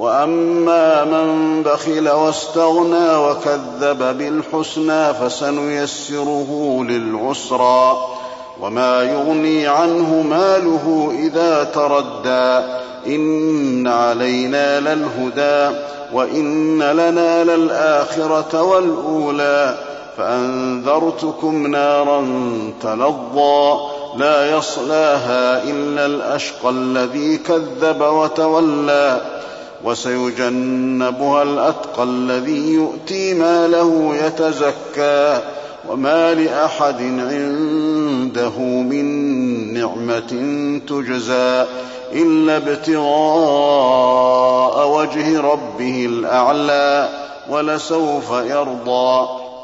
وأما من بخل واستغنى وكذب بالحسنى فسنيسره للعسرى وما يغني عنه ماله إذا تردى إن علينا للهدى وإن لنا للآخرة والأولى فأنذرتكم نارا تلظى لا يصلاها إلا الأشقى الذي كذب وتولى وسيجنبها الأتقى الذي يؤتي ماله يتزكى وما لأحد عنده من نعمة تجزى إلا ابتغاء وجه ربه الأعلى ولسوف يرضى